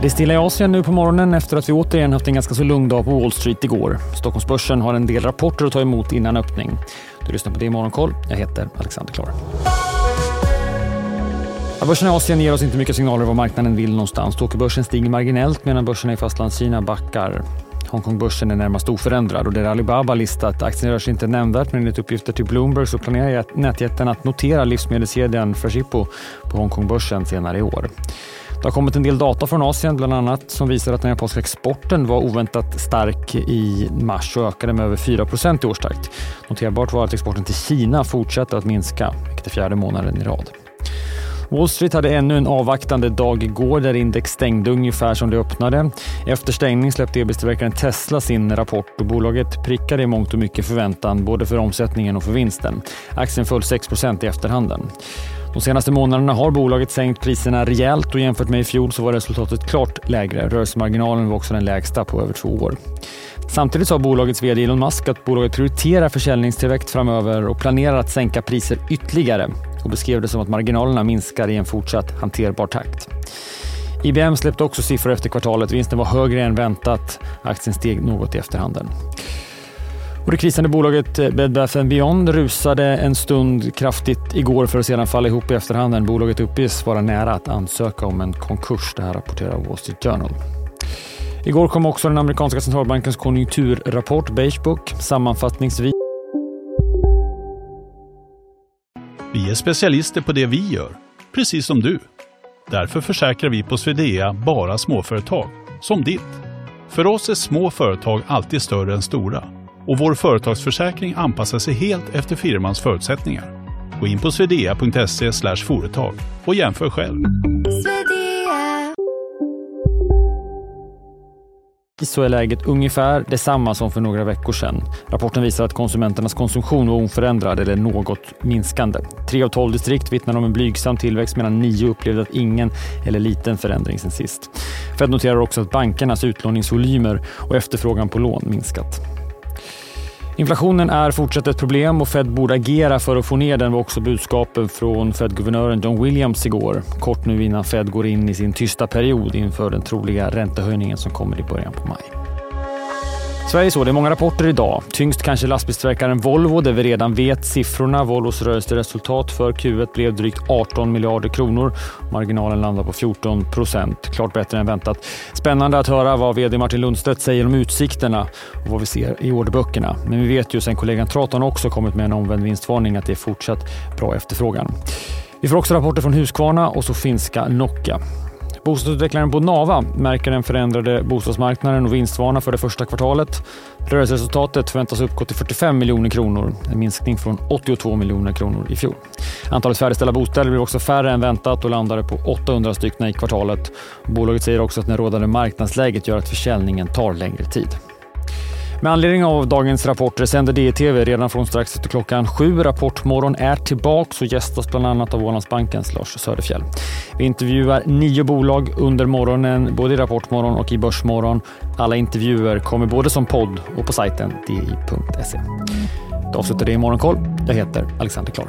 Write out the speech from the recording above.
Det är stilla i Asien nu på morgonen efter att vi återigen haft en ganska så lugn dag på Wall Street igår. Stockholmsbörsen har en del rapporter att ta emot innan öppning. Du lyssnar på det i Morgonkoll. Jag heter Alexander Klar. Börsen i Asien ger oss inte mycket signaler vad marknaden vill någonstans. Tokyobörsen stiger marginellt medan börserna i Fastlandskina backar. Hongkongbörsen är närmast oförändrad och där Alibaba listat aktien rör sig inte nämnvärt men enligt uppgifter till Bloomberg så planerar nätjätten att notera livsmedelskedjan Freshippo på Hongkongbörsen senare i år. Det har kommit en del data från Asien, bland annat, som visar att den japanska exporten var oväntat stark i mars och ökade med över 4 i årstakt. Noterbart var att exporten till Kina fortsatte att minska, vilket är fjärde månaden i rad. Wall Street hade ännu en avvaktande dag igår där index stängde ungefär som det öppnade. Efter stängning släppte elbilstillverkaren Tesla sin rapport och bolaget prickade i mångt och mycket förväntan både för omsättningen och för vinsten. Aktien föll 6 i efterhanden. De senaste månaderna har bolaget sänkt priserna rejält och jämfört med i fjol så var resultatet klart lägre. Rörelsemarginalen var också den lägsta på över två år. Samtidigt sa bolagets vd Elon Musk att bolaget prioriterar försäljningstillväxt framöver och planerar att sänka priser ytterligare och beskrev det som att marginalerna minskar i en fortsatt hanterbar takt. IBM släppte också siffror efter kvartalet. Vinsten var högre än väntat. Aktien steg något i efterhanden. Och det krisande bolaget eh, Bed Bath Beyond rusade en stund kraftigt igår för att sedan falla ihop i efterhand. Bolaget uppges vara nära att ansöka om en konkurs. Det här rapporterar Wall Street Journal. Igår kom också den amerikanska centralbankens konjunkturrapport Beige Book. Sammanfattningsvis Vi är specialister på det vi gör, precis som du. Därför försäkrar vi på Swedea bara småföretag, som ditt. För oss är små företag alltid större än stora och vår företagsförsäkring anpassar sig helt efter firmans förutsättningar. Gå in på swedea.se företag och jämför själv. så är läget ungefär detsamma som för några veckor sedan. Rapporten visar att konsumenternas konsumtion var oförändrad eller något minskande. Tre av tolv distrikt vittnar om en blygsam tillväxt medan nio upplevde att ingen eller liten förändring sen sist. Fed noterar också att bankernas utlåningsvolymer och efterfrågan på lån minskat. Inflationen är fortsatt ett problem och Fed borde agera för att få ner den var också budskapet från Fed-guvernören John Williams igår. Kort nu innan Fed går in i sin tysta period inför den troliga räntehöjningen som kommer i början på maj. Sverige så, det är många rapporter idag. Tyngst kanske lastbilstillverkaren Volvo där vi redan vet siffrorna. Volvos rörelseresultat för Q1 blev drygt 18 miljarder kronor. Marginalen landar på 14 procent. Klart bättre än väntat. Spännande att höra vad vd Martin Lundstedt säger om utsikterna och vad vi ser i orderböckerna. Men vi vet ju sen kollegan Traton också kommit med en omvänd vinstvarning att det är fortsatt bra efterfrågan. Vi får också rapporter från Husqvarna och så finska Nokia. Bostadsutvecklaren Bonava märker den förändrade bostadsmarknaden och vinstvana för det första kvartalet. Rörelseresultatet förväntas uppgå till 45 miljoner kronor, en minskning från 82 miljoner kronor i fjol. Antalet färdigställda bostäder blir också färre än väntat och landade på 800 stycken i kvartalet. Bolaget säger också att det rådande marknadsläget gör att försäljningen tar längre tid. Med anledning av dagens rapporter sänder DTV redan från strax efter klockan sju. Rapportmorgon är tillbaka och gästas bland annat av Ålandsbankens Lars Söderfjell. Vi intervjuar nio bolag under morgonen, både i Rapportmorgon och i Börsmorgon. Alla intervjuer kommer både som podd och på sajten di.se. Då avslutar det i Morgonkoll. Jag heter Alexander Klar.